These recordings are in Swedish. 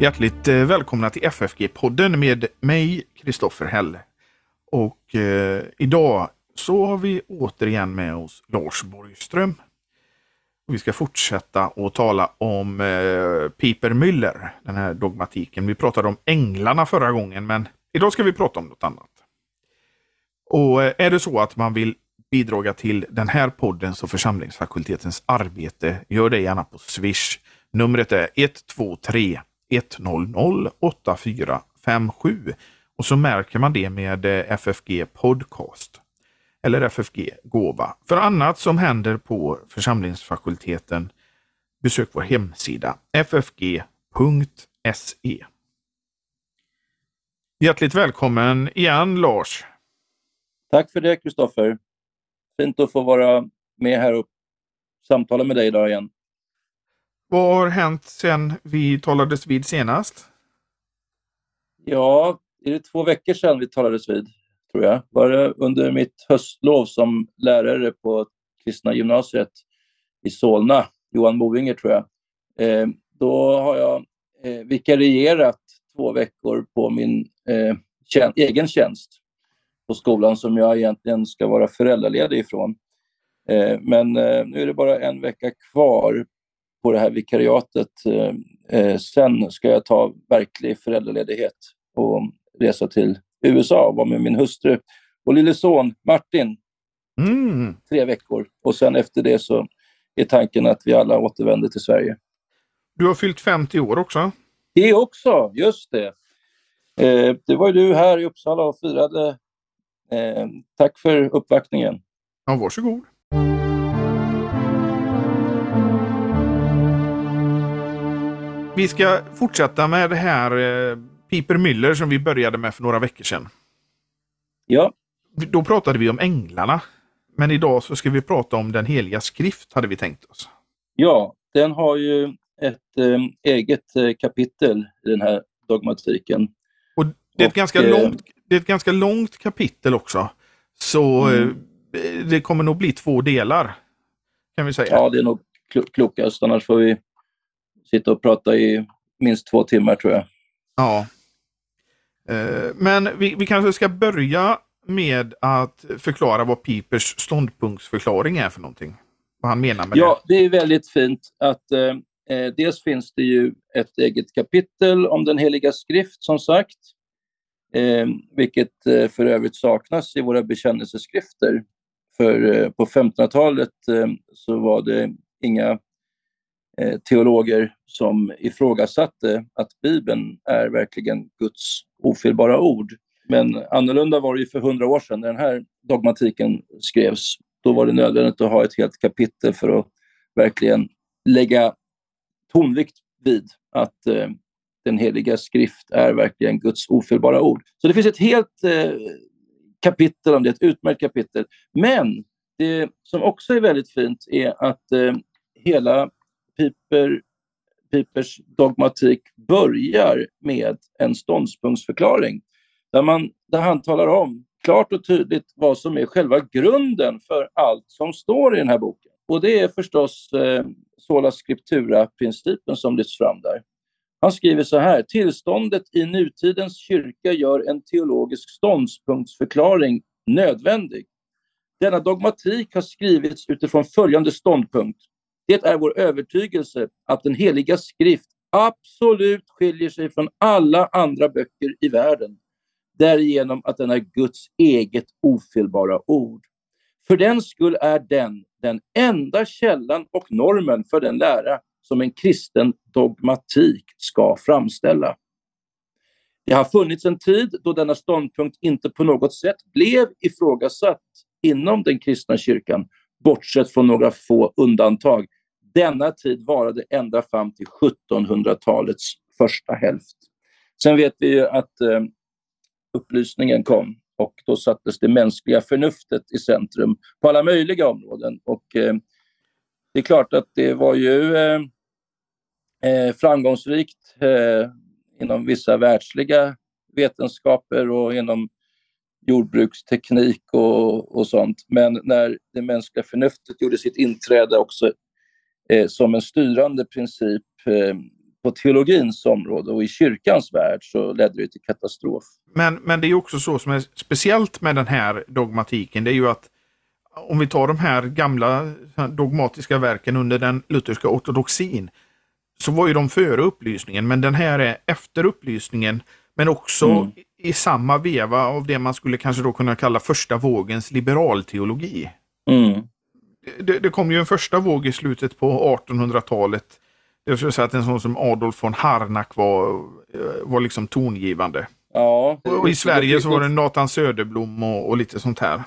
Hjärtligt eh, välkomna till FFG-podden med mig, Kristoffer Häll. Och eh, idag så har vi återigen med oss Lars Borgström. Och vi ska fortsätta att tala om eh, Piper Müller, den här dogmatiken. Vi pratade om änglarna förra gången, men idag ska vi prata om något annat. Och eh, är det så att man vill bidra till den här poddens och församlingsfakultetens arbete, gör det gärna på Swish. Numret är 123 100 8457 och så märker man det med eh, FFG Podcast eller FFG Gåva. För annat som händer på församlingsfakulteten besök vår hemsida ffg.se. Hjärtligt välkommen igen Lars! Tack för det Kristoffer! Fint att få vara med här och samtala med dig idag igen. Vad har hänt sedan vi talades vid senast? Ja, är det två veckor sedan vi talades vid, tror jag. Var det under mitt höstlov som lärare på kristna gymnasiet i Solna, Johan Movinger tror jag. Eh, då har jag eh, vikarierat två veckor på min eh, tjän egen tjänst på skolan som jag egentligen ska vara föräldraledig ifrån. Eh, men eh, nu är det bara en vecka kvar på det här vikariatet. Eh, eh, sen ska jag ta verklig föräldraledighet och resa till USA och vara med min hustru och lille son Martin. Mm. Tre veckor. Och sen efter det så är tanken att vi alla återvänder till Sverige. Du har fyllt 50 år också. Det också, just det. Eh, det var ju du här i Uppsala och firade. Eh, tack för uppvaktningen. Ja, varsågod. Vi ska fortsätta med det här eh, Piper Müller som vi började med för några veckor sedan. Ja. Då pratade vi om änglarna. Men idag så ska vi prata om den heliga skrift, hade vi tänkt oss. Ja, den har ju ett eh, eget eh, kapitel i den här dogmatiken. Och det är, ett, ganska eh, långt, det är ett ganska långt kapitel också. Så mm. Det kommer nog bli två delar. Kan vi säga. Ja, det är nog klokast. Annars får vi sitta och prata i minst två timmar tror jag. Ja. Eh, men vi, vi kanske ska börja med att förklara vad Pipers ståndpunktsförklaring är för någonting. Vad han menar med ja, det. Ja, det är väldigt fint att eh, eh, dels finns det ju ett eget kapitel om den heliga skrift som sagt, eh, vilket eh, för övrigt saknas i våra bekännelseskrifter. För eh, på 1500-talet så var det inga Eh, teologer som ifrågasatte att Bibeln är verkligen Guds ofelbara ord. Men annorlunda var det ju för hundra år sedan när den här dogmatiken skrevs. Då var det nödvändigt att ha ett helt kapitel för att verkligen lägga tonvikt vid att eh, den heliga skrift är verkligen Guds ofelbara ord. Så det finns ett helt eh, kapitel om det, ett utmärkt kapitel. Men det som också är väldigt fint är att eh, hela Piper Pipers dogmatik börjar med en ståndpunktsförklaring där, man, där han talar om klart och tydligt vad som är själva grunden för allt som står i den här boken. Och det är förstås eh, sola scriptura-principen som lyfts fram där. Han skriver så här, tillståndet i nutidens kyrka gör en teologisk ståndpunktsförklaring nödvändig. Denna dogmatik har skrivits utifrån följande ståndpunkt. Det är vår övertygelse att den heliga skrift absolut skiljer sig från alla andra böcker i världen därigenom att den är Guds eget ofelbara ord. För den skull är den den enda källan och normen för den lära som en kristen dogmatik ska framställa. Det har funnits en tid då denna ståndpunkt inte på något sätt blev ifrågasatt inom den kristna kyrkan, bortsett från några få undantag, denna tid varade ända fram till 1700-talets första hälft. Sen vet vi ju att eh, upplysningen kom och då sattes det mänskliga förnuftet i centrum på alla möjliga områden. Och eh, det är klart att det var ju eh, eh framgångsrikt eh, inom vissa världsliga vetenskaper och inom jordbruksteknik och, och sånt. Men när det mänskliga förnuftet gjorde sitt inträde också eh, som en styrande princip eh, på teologins område och i kyrkans värld så ledde det till katastrof. Men, men det är också så som är speciellt med den här dogmatiken, det är ju att om vi tar de här gamla dogmatiska verken under den lutherska ortodoxin, så var ju de före upplysningen, men den här är efter upplysningen, men också mm. i samma veva av det man skulle kanske då kunna kalla första vågens liberalteologi. Mm. Det, det, kom ju en första våg i slutet på 1800-talet. Jag skulle säga att en sån som Adolf von Harnack var, var liksom tongivande. Ja, och i Sverige så var det Nathan Söderblom och, och lite sånt här.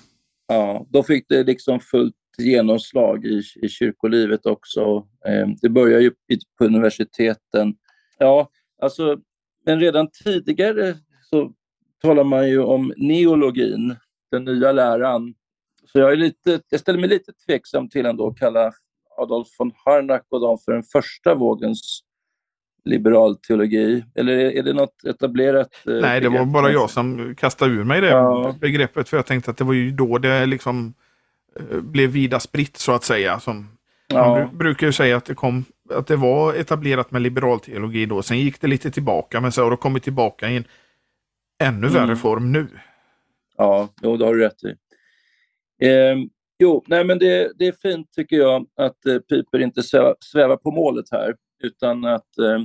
Ja, då fick det liksom fullt genomslag i, i kyrkolivet också. Eh, det började ju på universiteten. Ja, alltså, men redan tidigare så talar man ju om neologin, den nya läran. Så jag, är lite, jag ställer mig lite tveksam till ändå att kalla Adolf von Harnack och dem för den första vågens liberal teologi? Eller är det något etablerat? Eh, Nej, det var bara jag som kastade ur mig det ja. begreppet. För jag tänkte att det var ju då det liksom eh, blev vida spritt så att säga. Som ja. Man brukar ju säga att det, kom, att det var etablerat med liberal teologi då. Sen gick det lite tillbaka, men så har det kommit tillbaka i en ännu mm. värre form nu. Ja, jo, det har du rätt i. Eh, jo, nej men det, det är fint tycker jag att eh, Piper inte svävar på målet här utan att eh,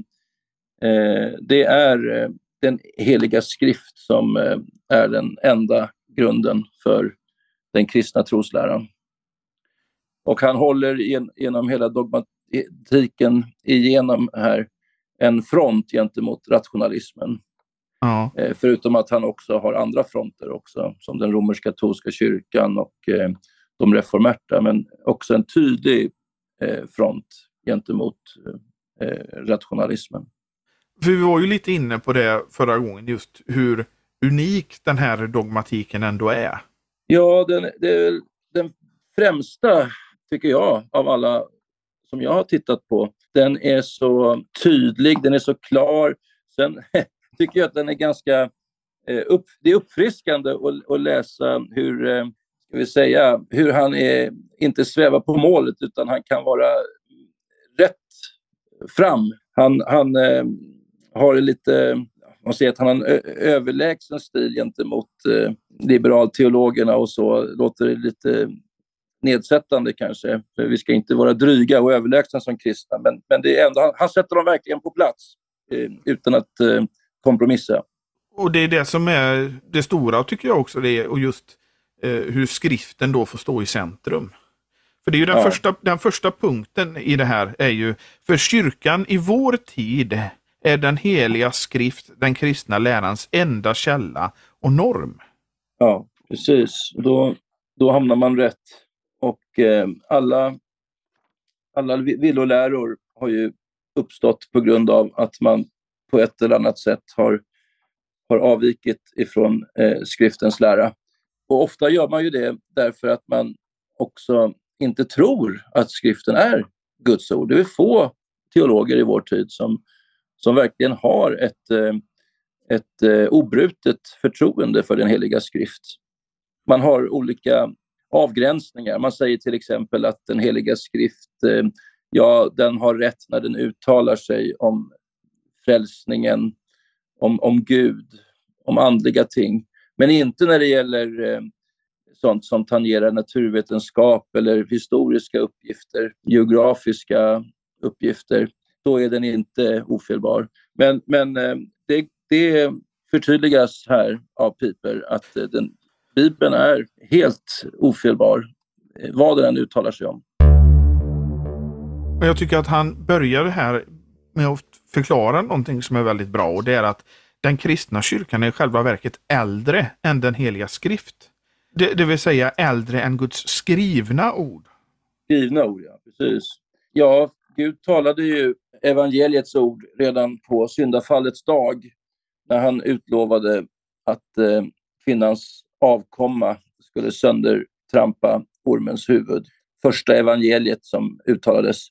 eh, det är eh, den heliga skrift som eh, är den enda grunden för den kristna trosläran. Och han håller gen, genom hela dogmatiken igenom här en front gentemot rationalismen. Ja. Eh, förutom att han också har andra fronter också, som den romersk-katolska kyrkan och eh, de reformerta, men också en tydlig eh, front gentemot rationalismen. För vi var ju lite inne på det förra gången, just hur unik den här dogmatiken ändå är. Ja, den, det, den främsta, tycker jag, av alla som jag har tittat på, den är så tydlig, den är så klar. Sen tycker jag att den är ganska eh, upp, det är uppfriskande att, att läsa hur, eh, ska vi säga, hur han är, inte svävar på målet utan han kan vara rätt fram. Han, han eh, har lite, man ser att han har en överlägsen stil gentemot eh, liberalteologerna och så låter det lite nedsättande kanske. För vi ska inte vara dryga och överlägsna som kristna, men, men det är ändå, han, han sätter dem verkligen på plats eh, utan att eh, kompromissa. Och det är det som är det stora tycker jag också, det är, och just eh, hur skriften då får stå i centrum. För det är ju den, ja. första, den första punkten i det här är ju, för kyrkan i vår tid är den heliga skrift den kristna lärans enda källa och norm. Ja, precis. Då, då hamnar man rätt. Och eh, alla, alla villoläror har ju uppstått på grund av att man på ett eller annat sätt har, har avvikit ifrån eh, skriftens lära. Och ofta gör man ju det därför att man också inte tror att skriften är Guds ord. Det är få teologer i vår tid som, som verkligen har ett, eh, ett eh, obrutet förtroende för den heliga skrift. Man har olika avgränsningar. Man säger till exempel att den heliga skrift, eh, ja, den har rätt när den uttalar sig om frälsningen, om, om Gud, om andliga ting. Men inte när det gäller eh, sånt som tangerar naturvetenskap eller historiska uppgifter, geografiska uppgifter, då är den inte ofelbar. Men, men eh, det, det förtydligas här av Piper att eh, den, Bibeln är helt ofelbar, eh, vad den uttalar sig om. Men jag tycker att han börjar här med att förklara någonting som är väldigt bra och det är att den kristna kyrkan är i själva verket äldre än den heliga skrift. Det, det vill säga äldre än Guds skrivna ord. Skrivna ord, ja. Precis. Ja, Gud talade ju evangeliets ord redan på syndafallets dag när han utlovade att eh, kvinnans avkomma skulle söndertrampa ormens huvud. Första evangeliet som uttalades.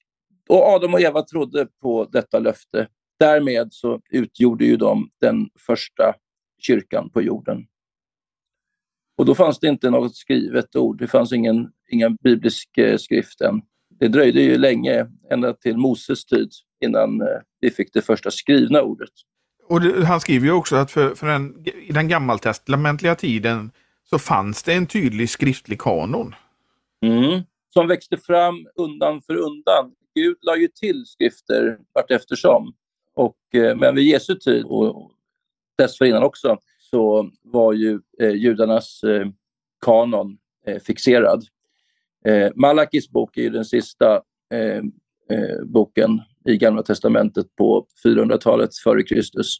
Och Adam och Eva trodde på detta löfte. Därmed så utgjorde ju de den första kyrkan på jorden. Och då fanns det inte något skrivet ord, det fanns ingen, ingen biblisk eh, skrift än. Det dröjde ju länge, ända till Moses tid, innan eh, vi fick det första skrivna ordet. Och det, han skriver ju också att för, för den, i den gammaltestamentliga tiden så fanns det en tydlig skriftlig kanon. Mm. Som växte fram undan för undan. Gud la ju till skrifter vart eftersom. Och, eh, men vid Jesu tid och dessförinnan också så var ju eh, judarnas eh, kanon eh, fixerad. Eh, Malakis bok är ju den sista eh, eh, boken i Gamla Testamentet på 400-talet före Kristus.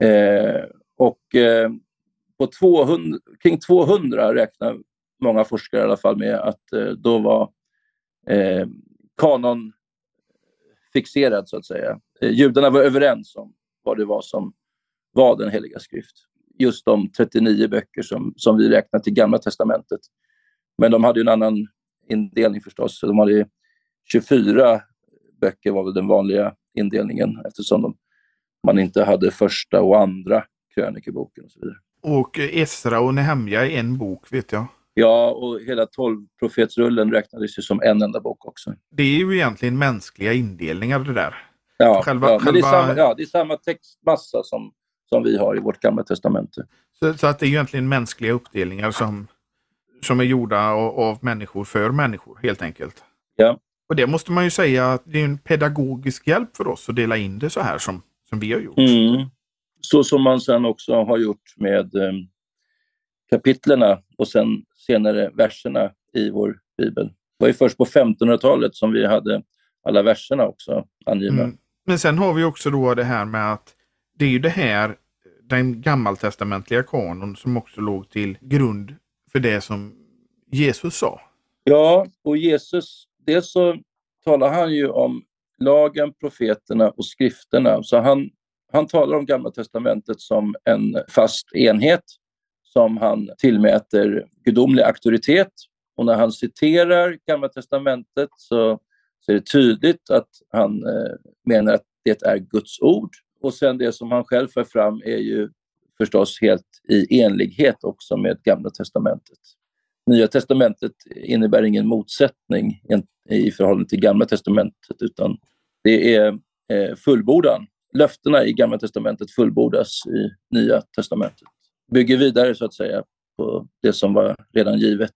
Eh, och eh, på 200, kring 200 räknar många forskare i alla fall med att eh, då var eh, kanonfixerad så att säga. Eh, judarna var överens om vad det var som var den heliga skrift. Just de 39 böcker som, som vi räknar till Gamla Testamentet. Men de hade en annan indelning förstås. De hade 24 böcker var väl den vanliga indelningen eftersom de, man inte hade första och andra krönikeboken och så vidare. Och Esra och Nehemja i en bok vet jag. Ja, och hela tolvprofetsrullen räknades ju som en enda bok också. Det är ju egentligen mänskliga indelningar det där. Ja, Själva- ja, men det, är själva- samma, ja det är samma textmassa som, som vi har i vårt gamla testamente. Så, så att det är egentligen mänskliga uppdelningar som, som är gjorda av, av människor för människor helt enkelt. Ja. Och det måste man ju säga att det är en pedagogisk hjälp för oss att dela in det så här som, som vi har gjort. Mm. Så som man sen också har gjort med eh, kapitlerna och sen senare verserna i vår bibel. Det var ju först på 1500-talet som vi hade alla verserna också angivna. Mm. Men sen har vi också då det här med att det är ju det här, den gammaltestamentliga kanon som också låg till grund för det som Jesus sa. Ja, och Jesus, dels så talar han ju om lagen, profeterna och skrifterna. Så han, han talar om Gamla Testamentet som en fast enhet som han tillmäter gudomlig auktoritet. Och när han citerar Gamla Testamentet så, så är det tydligt att han eh, menar att det är Guds ord. Och sen det som han själv för fram är ju förstås helt i enlighet också med Gamla Testamentet. Nya testamentet innebär ingen motsättning i- förhållande till Gamla testamentet utan det är eh, fullbordan. Löftena i Gamla testamentet fullbordas i Nya testamentet. Bygger vidare så att säga på det som var redan givet.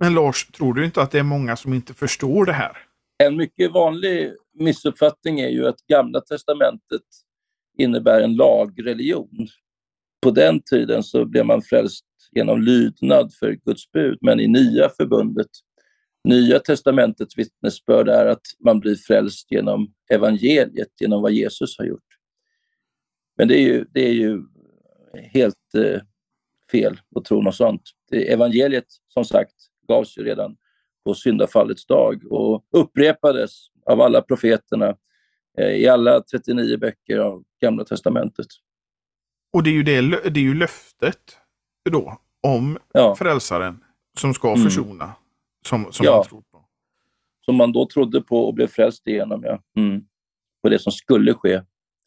Men Lars, tror du inte att det är många som inte förstår det här? En mycket vanlig missuppfattning är ju att Gamla testamentet innebär en lagreligion. På den tiden så blev man frälst genom lydnad för Guds bud, men i Nya förbundet, Nya testamentets vittnesbörd är att man blir frälst genom evangeliet, genom vad Jesus har gjort. Men det är ju, det är ju helt eh, fel att tro något sånt. Det, evangeliet, som sagt, gavs ju redan på syndafallets dag och upprepades av alla profeterna eh, i alla 39 böcker av Gamla testamentet. Och det är ju, det, det är ju löftet då om Ja, frälsaren som ska Mm. försona. Som, som Ja. man tror på. som man då trodde på och blev frälst igenom. Ja. Mm. På det som skulle ske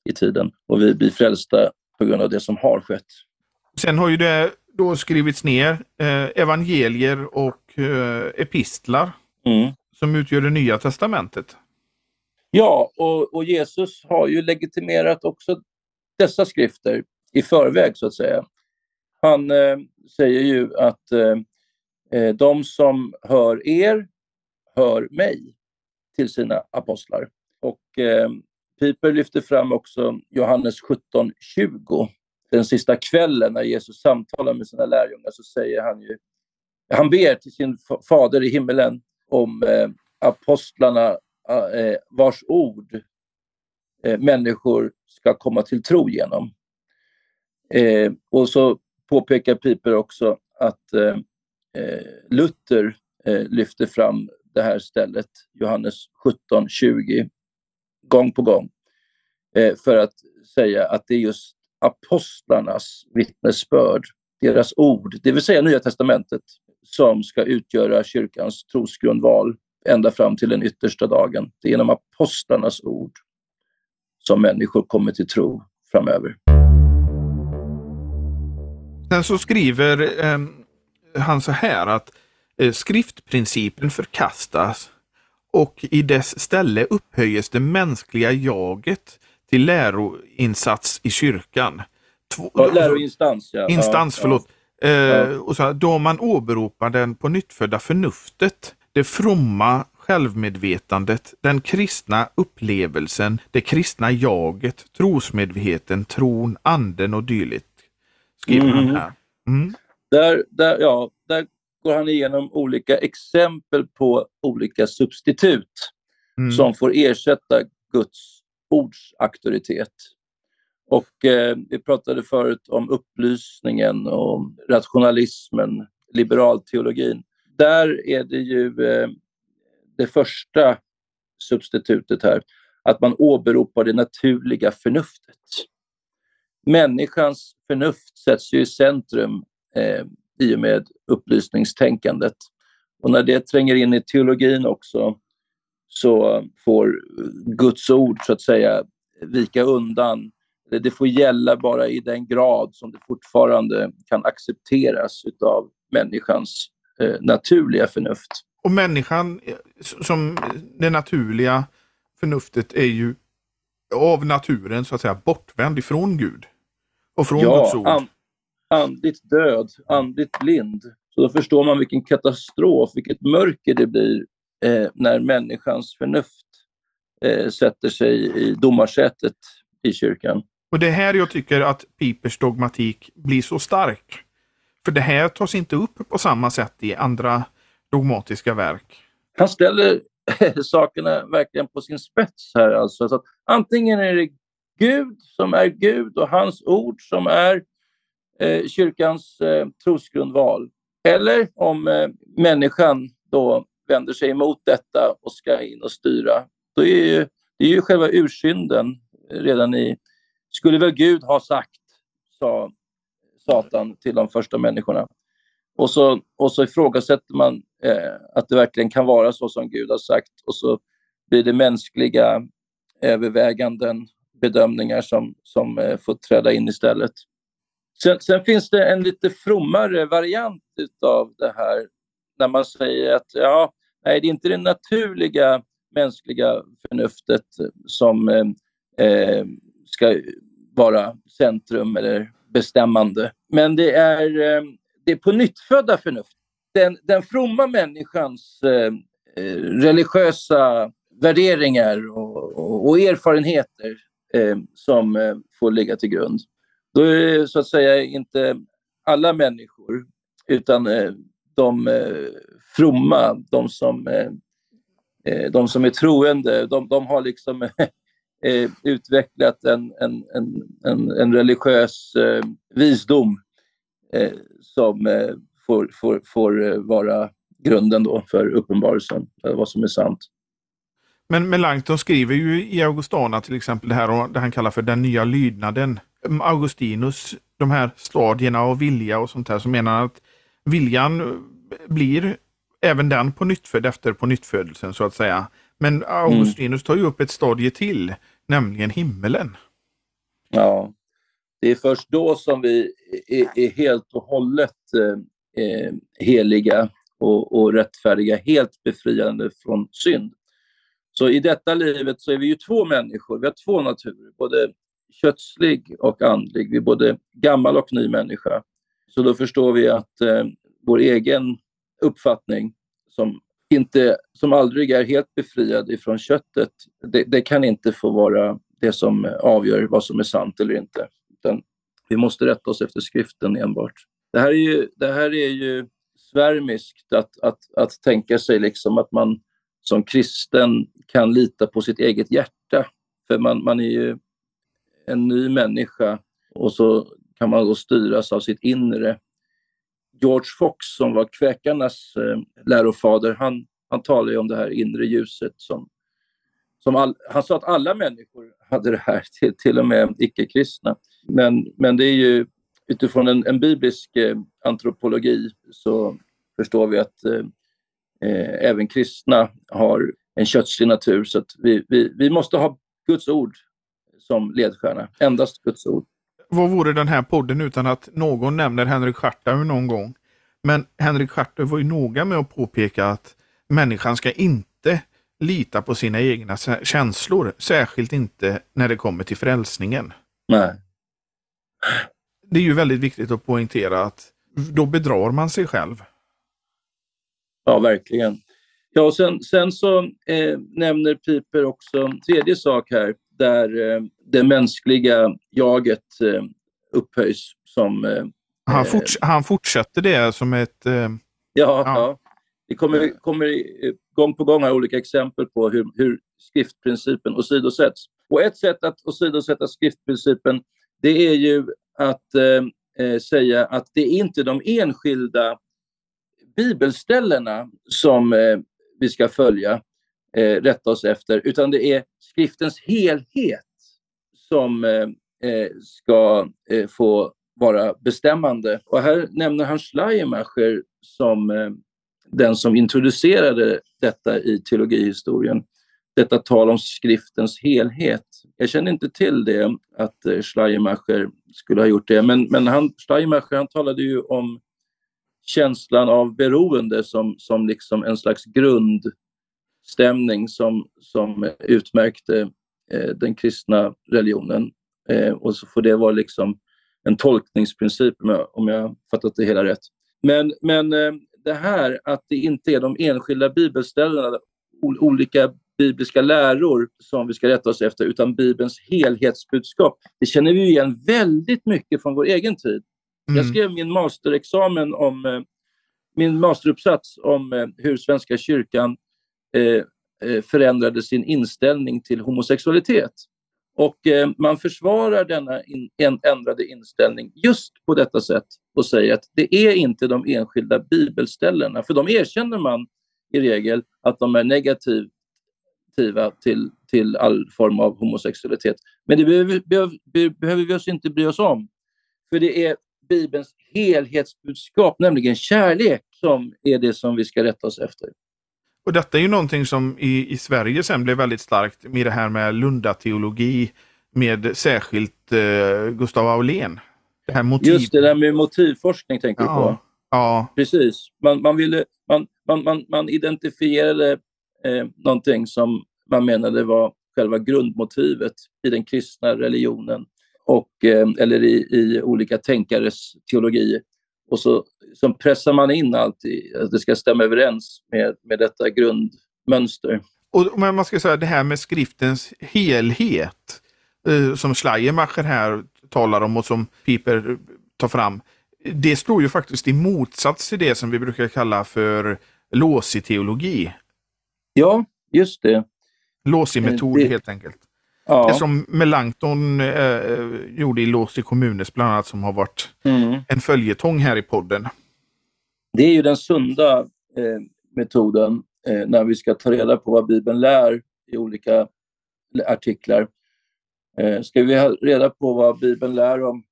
i tiden. Och vi blir frälsta på grund av det som har skett. Sen har ju det då skrivits ner eh, evangelier och eh, epistlar Mm. som utgör det nya testamentet. Ja, och, och Jesus har ju legitimerat också dessa skrifter i förväg, så att säga. Han eh, säger ju att eh, eh, de som hör er, hör mig, till sina apostlar. Och eh, Piper lyfter fram också Johannes 17.20. Den sista kvällen när Jesus samtalar med sina lärjungar så säger han ju, han ber till sin fader i himmelen om eh, apostlarna eh, eh, vars ord eh, människor ska komma till tro genom. Eh, och så påpekar Piper också att eh, eh Luther eh, lyfter fram det här stället, Johannes 17.20, gång på gång, eh, för att säga att det är just apostlarnas vittnesbörd, deras ord, det vill säga Nya Testamentet, som ska utgöra kyrkans trosgrundval ända fram till den yttersta dagen. Det är genom apostlarnas ord som människor kommer till tro framöver. Sen så skriver eh, han så här att eh, skriftprincipen förkastas och i dess ställe upphöjes det mänskliga jaget till läroinsats i kyrkan. Två, ja, läroinstans, ja. Instans, ja, förlåt. Ja. Eh, och så då man åberopar den på nyttfödda förnuftet, det fromma självmedvetandet, den kristna upplevelsen, det kristna jaget, trosmedveten, tron, anden och dylikt. Skriver mm. han här. Mm. Där, där, ja, där går han igenom olika exempel på olika substitut mm. som får ersätta Guds ordsauktoritet. Och eh, vi pratade förut om upplysningen och rationalismen, liberalteologin. Där är det ju eh, det första substitutet här, att man åberopar det naturliga förnuftet. Människans förnuft sätts ju i centrum eh, i och med upplysningstänkandet. Och när det tränger in i teologin också så får Guds ord så att säga vika undan. Det får gälla bara i den grad som det fortfarande kan accepteras av människans eh, naturliga förnuft. Och människan eh, som det naturliga förnuftet är ju av naturen så att säga bortvänd ifrån Gud. Och från ja, Guds ord. An andligt död, andligt blind. Så då förstår man vilken katastrof, vilket mörker det blir eh, när människans förnuft eh, sätter sig i domarsätet i kyrkan. Och det är här jag tycker att Pipers dogmatik blir så stark. För det här tas inte upp på samma sätt i andra dogmatiska verk. Han ställer sakerna verkligen på sin spets här. Alltså. Så att antingen är det Gud som är Gud och hans ord som är eh, kyrkans eh, trosgrundval. Eller om eh, människan då vänder sig emot detta och ska in och styra. Då är ju, det är ju själva ursynden redan i... Skulle väl Gud ha sagt, sa Satan till de första människorna. Och så, och så ifrågasätter man eh, att det verkligen kan vara så som Gud har sagt och så blir det mänskliga överväganden, bedömningar som, som eh, får träda in istället. Sen, sen, finns det en lite frommare variant av det här när man säger att ja, nej, det är inte det naturliga mänskliga förnuftet som eh, eh ska vara centrum eller bestämmande. Men det är eh, det på nyttfödda förnuft. Den, den fromma människans eh, eh, religiösa värderingar och, och, och erfarenheter eh, som eh, får ligga till grund. Då är det så att säga inte alla människor utan eh, de eh, fromma, de som, eh, eh, de som är troende, de, de har liksom eh, utvecklat en, en, en, en, religiös visdom som får, får, får vara grunden då för uppenbarelsen, vad som är sant. Men Melanchthon skriver ju i Augustana till exempel det här det han kallar för den nya lydnaden. Augustinus, de här stadierna av vilja och sånt här, så menar han att viljan eh, blir även den på nyttfödd efter på nyttfödelsen så att säga. Men Augustinus tar ju upp ett stadie till, nämligen himmelen. Ja, det är först då som vi är, är helt och hållet eh, eh, heliga och, och rättfärdiga, helt befriande från synd. Så i detta livet så är vi ju två människor, vi har två naturer, både kötslig och andlig. Vi är både gammal och ny människa. Så då förstår vi att eh, vår egen uppfattning, som, inte, som aldrig är helt befriad ifrån köttet, det, det kan inte få vara det som avgör vad som är sant eller inte. Utan vi måste rätta oss efter skriften enbart. Det här är ju, det här är ju svärmiskt att, att, att tänka sig liksom att man som kristen kan lita på sitt eget hjärta. För man, man är ju en ny människa och så kan man då styras av sitt inre. George Fox som var kväkarnas eh, lärofader, han, han talade ju om det här inre ljuset som, som all, han sa att alla människor hade det här, till, till och med icke-kristna. Men, men det är ju utifrån en, en biblisk eh, antropologi så förstår vi att eh, eh även kristna har en kötslig natur. Så att vi, vi, vi måste ha Guds ord som ledstjärna. Endast Guds ord. Vad vore den här podden utan att någon nämner Henrik Schartau någon gång? Men Henrik Schartau var ju noga med att påpeka att människan ska inte lita på sina egna känslor, särskilt inte när det kommer till frälsningen. Nej. Det är ju väldigt viktigt att poängtera att då bedrar man sig själv. Ja, verkligen. Ja, och sen, sen så eh, nämner Piper också en tredje sak här, där eh, det mänskliga jaget eh, upphöjs som... Eh, han, forts han fortsätter det som ett... Ja, ja. ja. Det kommer, kommer gång på gång här olika exempel på hur, hur skriftprincipen åsidosätts. Och ett sätt att åsidosätta skriftprincipen, det är ju att eh, säga att det är inte de enskilda bibelställena som eh, vi ska följa, eh, rätta oss efter, utan det är skriftens helhet som eh, eh, ska eh, få vara bestämmande. Och här nämner han Schleiermacher som eh, den som introducerade detta i teologihistorien. Detta tal om skriftens helhet. Jag känner inte till det, att eh, Schleiermacher skulle ha gjort det, men, men han, Schleiermacher han talade ju om känslan av beroende som, som liksom en slags grund grundstämning som, som utmärkte eh, den kristna religionen. Eh, och så får det vara liksom en tolkningsprincip om jag, om jag fattat det hela rätt. Men, men eh, det här att det inte är de enskilda bibelställena, olika bibliska läror som vi ska rätta oss efter, utan Bibelns helhetsbudskap. Det känner vi igen väldigt mycket från vår egen tid. Mm. Jag skrev min masterexamen om, eh, min masteruppsats om eh, hur Svenska kyrkan Eh, eh, förändrade sin inställning till homosexualitet. Och eh, man försvarar denna in, en, ändrade inställning just på detta sätt och säger att det är inte de enskilda bibelställena, för de erkänner man i regel att de är negativa till, till all form av homosexualitet. Men det behöver, behöver, behöver vi oss inte bry oss om. För det är Bibelns helhetsbudskap, nämligen kärlek, som är det som vi ska rätta oss efter. Och detta är ju någonting som i, i Sverige sen blev väldigt starkt med det här med Lunda-teologi med särskilt eh, Gustav Aulén. Det här motiv... Just det där med motivforskning tänker du på. Ja. Precis. Man, man, ville, man, man, man, man identifierade eh, någonting som man menade var själva grundmotivet i den kristna religionen och, eh, eller i, i olika tänkares teologi. Och så, så pressar man in allt i, att det ska stämma överens med, med detta grundmönster. Och, men man ska säga det här med skriftens helhet eh, som Schleiermacher här talar om och som Piper tar fram. Det står ju faktiskt i motsats till det som vi brukar kalla för låsig-teologi. Ja, just det. Låsig-metod det... helt enkelt. Ja. Det som Melanchthon eh, gjorde i Lås i kommunes bland annat som har varit mm. en följetong här i podden. Det är ju den sunda eh, metoden eh, när vi ska ta reda på vad Bibeln lär i olika artiklar. Eh, ska vi ha reda på vad Bibeln lär om,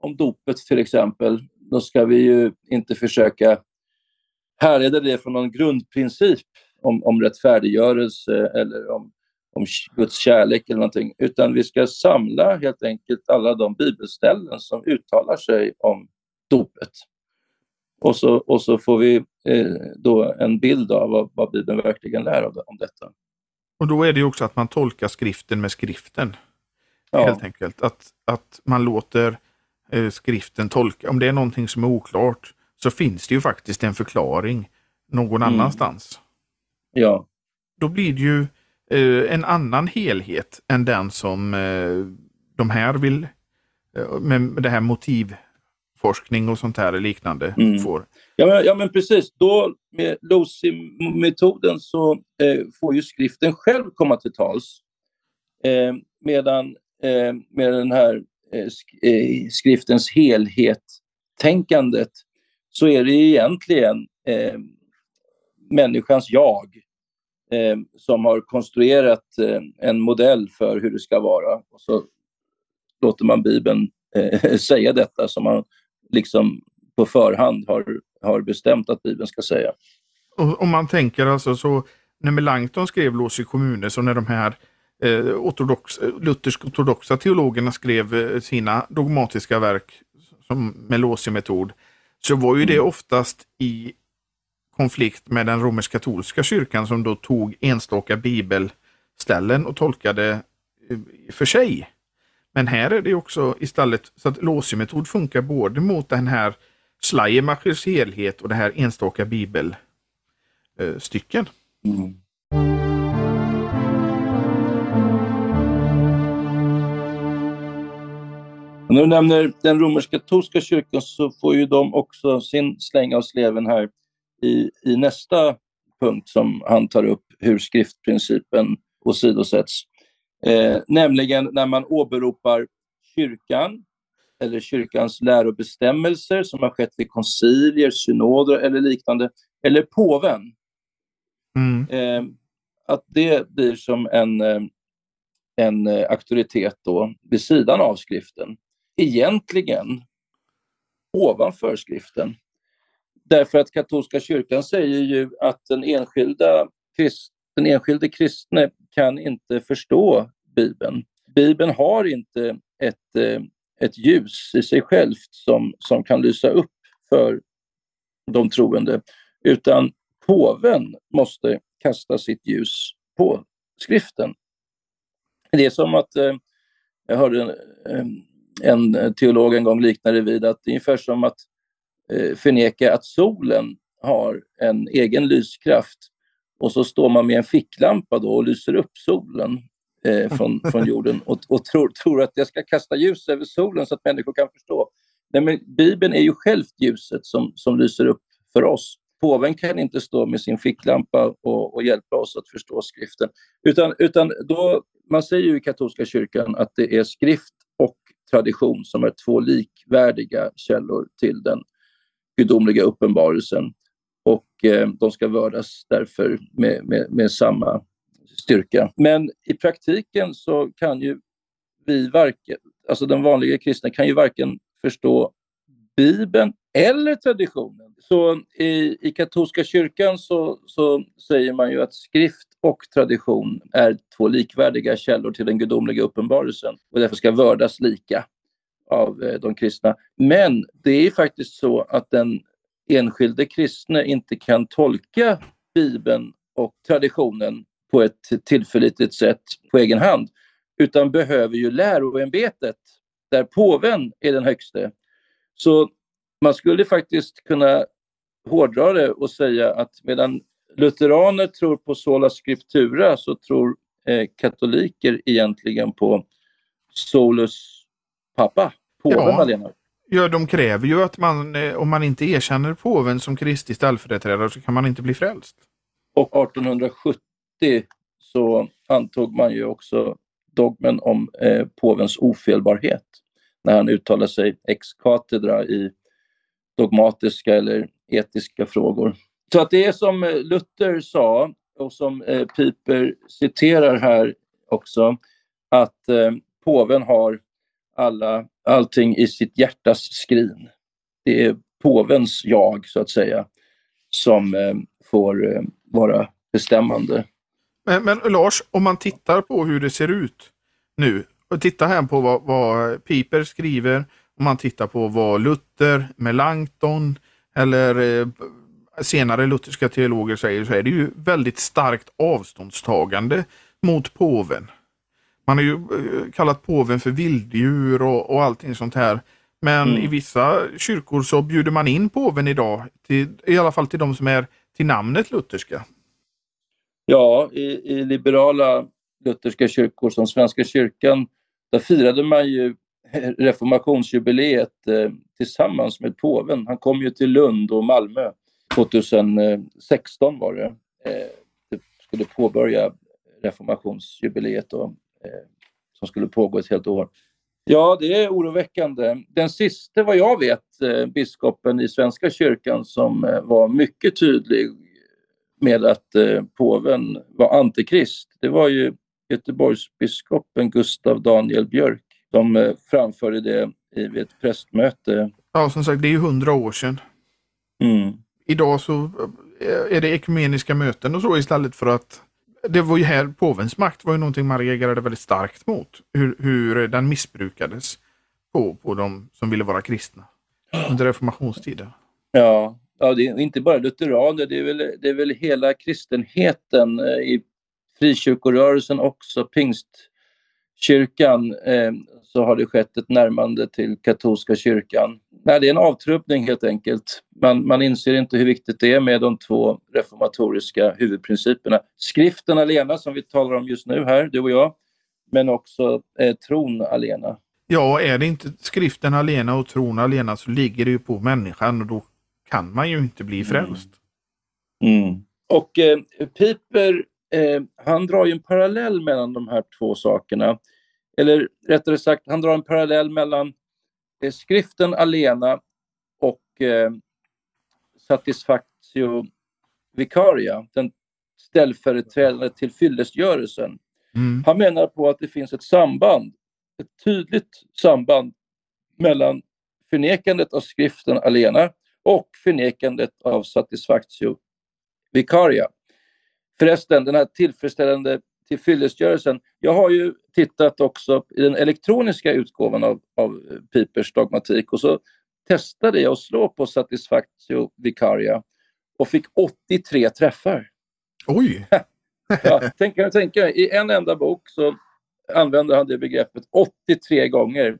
om dopet till exempel, då ska vi ju inte försöka härleda det från någon grundprincip om, om rättfärdiggörelse eller om om Guds kärlek eller någonting, utan vi ska samla helt enkelt alla de bibelställen som uttalar sig om dopet. Och så, och så får vi eh, då en bild av vad, vad Bibeln verkligen lär om detta. Och då är det ju också att man tolkar skriften med skriften. Ja. Helt enkelt. Att, att man låter eh, skriften tolka. Om det är någonting som är oklart så finns det ju faktiskt en förklaring någon mm. annanstans. Ja. Då blir det ju en annan helhet än den som eh, de här vill, eh, med det här motivforskning och sånt här liknande mm. får. Ja men, ja, men precis. Då med LOSI-metoden så eh, får ju skriften själv komma till tals. Eh, medan eh, med den här eh, sk eh, skriftens helhet-tänkandet så är det egentligen eh, människans jag eh, som har konstruerat eh, en modell för hur det ska vara. Och så låter man Bibeln eh, säga detta som man liksom på förhand har, har bestämt att Bibeln ska säga. Och, om man tänker alltså så, när Melanchthon skrev Lås i kommuner, så när de här eh, ortodox, luthersk-ortodoxa teologerna skrev eh, sina dogmatiska verk som med Låsi-metod, så var ju det mm. oftast i konflikt med den romersk-katolska kyrkan som då tog enstaka bibelställen och tolkade eh, för sig. Men här är det också istället så att låsiemetod funkar både mot den här Schleiermachers helhet och det här enstaka bibelstycken. Mm. när du nämner den romersk-katolska kyrkan så får ju de också sin släng av sleven här i, i nästa punkt som han tar upp, hur skriftprincipen åsidosätts. Eh, nämligen när man åberopar kyrkan eller kyrkans lärobestämmelser som har skett vid koncilier, synoder eller liknande, eller påven. Mm. Eh, att det blir som en, eh, en auktoritet då vid sidan av skriften. Egentligen ovanför skriften. Därför att katolska kyrkan säger ju att den enskilda krist, den enskilde kristne kan inte förstå Bibeln. Bibeln har inte ett, eh, ett ljus i sig självt som, som kan lysa upp för de troende, utan påven måste kasta sitt ljus på skriften. Det är som att, eh, jag hörde en, en teolog en gång likna det vid att det är ungefär som att eh, förneka att solen har en egen lyskraft och så står man med en ficklampa då och lyser upp solen eh, från, från jorden och, och tror, tror att jag ska kasta ljus över solen så att människor kan förstå. Nej, men Bibeln är ju självt ljuset som, som lyser upp för oss. Påven kan inte stå med sin ficklampa och, och hjälpa oss att förstå skriften. Utan, utan då, man säger ju i katolska kyrkan att det är skrift och tradition som är två likvärdiga källor till den gudomliga uppenbarelsen. Och eh, de ska vördas därför med, med, med samma styrka. Men i praktiken så kan ju vi varken, alltså den vanliga kristna kan ju varken förstå Bibeln eller traditionen. Så i, i katolska kyrkan så, så säger man ju att skrift och tradition är två likvärdiga källor till den gudomliga uppenbarelsen och därför ska vördas lika av eh, de kristna. Men det är faktiskt så att den enskilde kristne inte kan tolka Bibeln och traditionen på ett tillförlitligt sätt på egen hand, utan behöver ju läroämbetet, där påven är den högste. Så man skulle faktiskt kunna hårdra det och säga att medan lutheraner tror på sola scriptura så tror eh, katoliker egentligen på solus pappa, påven ja. Alena. Ja, de kräver ju att man, eh, om man inte erkänner påven som Kristi ställföreträdare så kan man inte bli frälst. Och 1870 så antog man ju också dogmen om eh, påvens ofelbarhet när han uttalar sig ex cathedra i dogmatiska eller etiska frågor. Så att det är som eh, Luther sa och som eh, Piper citerar här också, att eh, påven har alla, allting i sitt hjärtas skrin. Det är påvens jag, så att säga, som eh, får eh, vara bestämmande. Men, men, Lars, om man tittar på hur det ser ut nu och tittar här på vad, vad Piper skriver, om man tittar på vad Luther, Melanchthon eller eh, senare lutherska teologer säger så är det ju väldigt starkt avståndstagande mot påven. Man har ju eh, kallat påven för vilddjur och, och allting sånt här. Men mm. i vissa kyrkor så bjuder man in påven idag, till, i alla fall till de som är till namnet lutherska. Ja, i, i liberala lutherska kyrkor som Svenska kyrkan, där firade man ju reformationsjubileet eh, tillsammans med påven. Han kom ju till Lund och Malmö 2016 var det. Eh, det skulle påbörja reformationsjubileet då, som skulle pågå ett helt år. Ja, det är oroväckande. Den sista, vad jag vet, eh, biskopen i Svenska kyrkan som eh, var mycket tydlig med att eh, påven var antikrist, det var ju Göteborgsbiskopen Gustav Daniel Björk som eh, framförde det vid ett prästmöte. Ja, som sagt, det är ju hundra år sedan. Mm. Idag så eh, är det ekumeniska möten och så istället för att det var ju här påvens makt var ju någonting man reagerade väldigt starkt mot. Hur, hur den missbrukades på, på de som ville vara kristna under reformationstiden. Ja, ja, det är inte bara lutheraner, det är väl, det är väl hela kristenheten eh, i frikyrkorörelsen också, pingstkyrkan, eh, så har det skett ett närmande till katolska kyrkan. Nej, det är en avtrubbning helt enkelt. Man, man inser inte hur viktigt det är med de två reformatoriska huvudprinciperna. Skriften alena som vi talar om just nu här, du och jag, men också eh, tron alena. Ja, är det inte skriften alena och tron alena så ligger det ju på människan och då kan man ju inte bli frälst. Mm. Mm. Och eh, Piper, eh, han drar ju en parallell mellan de här två sakerna. Eller rättare sagt, han drar en parallell mellan eh, skriften alena och eh, satisfactio vicaria, den ställföreträdande till fyllestgörelsen. Mm. Han menar på att det finns ett samband, ett tydligt samband mellan förnekandet av skriften alena och förnekandet av satisfactio vicaria. Förresten, den här tillfredsställande tillfyllestgörelsen. Jag har ju tittat också i den elektroniska utgåvan av, av Pipers dogmatik och så testade jag att slå på satisfactio vicaria och fick 83 träffar. Oj! ja, tänk, tänk, I en enda bok så använder han det begreppet 83 gånger.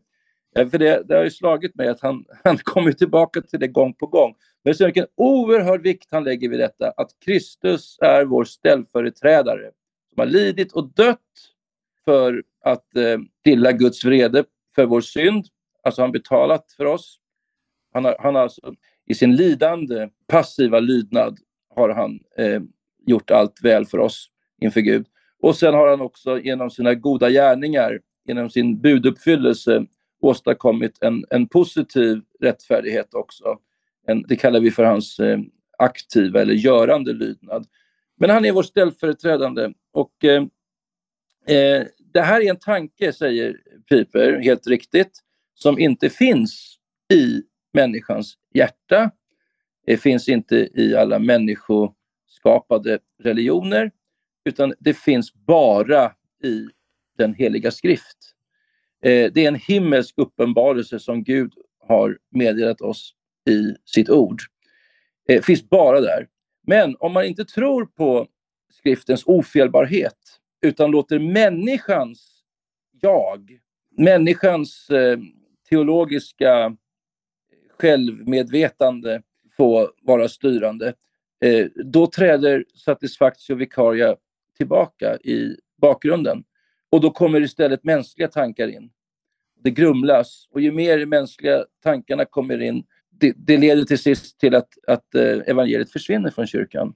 För det, det har ju slagit mig att han, han kommer tillbaka till det gång på gång. Men så vilken oerhörd vikt han lägger vid detta, att Kristus är vår ställföreträdare som har lidit och dött för att eh, stilla Guds vrede för vår synd. Alltså han betalat för oss. Han har, han har alltså i sin lidande, passiva lydnad har han eh, gjort allt väl för oss inför Gud. Och sen har han också genom sina goda gärningar, genom sin buduppfyllelse åstadkommit en, en positiv rättfärdighet också. En, det kallar vi för hans eh, aktiva eller görande lydnad. Men han är vår ställföreträdande och eh, eh, det här är en tanke, säger Piper, helt riktigt, som inte finns i människans hjärta. Det finns inte i alla människoskapade religioner, utan det finns bara i den heliga skrift. Eh, det är en himmelsk uppenbarelse som Gud har meddelat oss i sitt ord. Det eh, finns bara där. Men om man inte tror på skriftens ofelbarhet utan låter människans jag, människans eh, teologiska självmedvetande få vara styrande, eh, då träder satisfactio vicaria tillbaka i bakgrunden. Och då kommer istället mänskliga tankar in. Det grumlas och ju mer mänskliga tankarna kommer in, det, det leder till sist till att, att eh, evangeliet försvinner från kyrkan.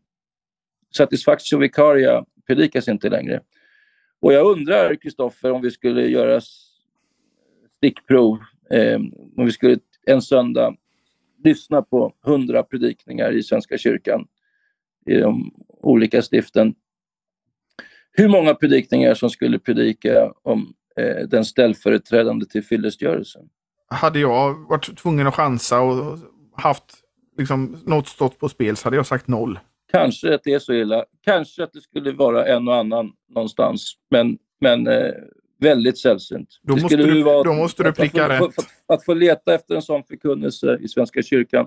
Satisfactio vicaria predikas inte längre. Och jag undrar, Kristoffer, om vi skulle göra stickprov, eh, om vi skulle en söndag lyssna på hundra predikningar i Svenska kyrkan, i de olika stiften. Hur många predikningar som skulle predika om eh, den ställföreträdande till fyllestgörelsen? Hade jag varit tvungen att chansa och haft liksom, något stått på spel så hade jag sagt noll. Kanske att det är så illa. Kanske att det skulle vara en och annan någonstans. Men, men eh, väldigt sällsynt. Då måste, du, vara, då måste du pricka rätt. Att, att, att, få leta efter en sån förkunnelse i Svenska kyrkan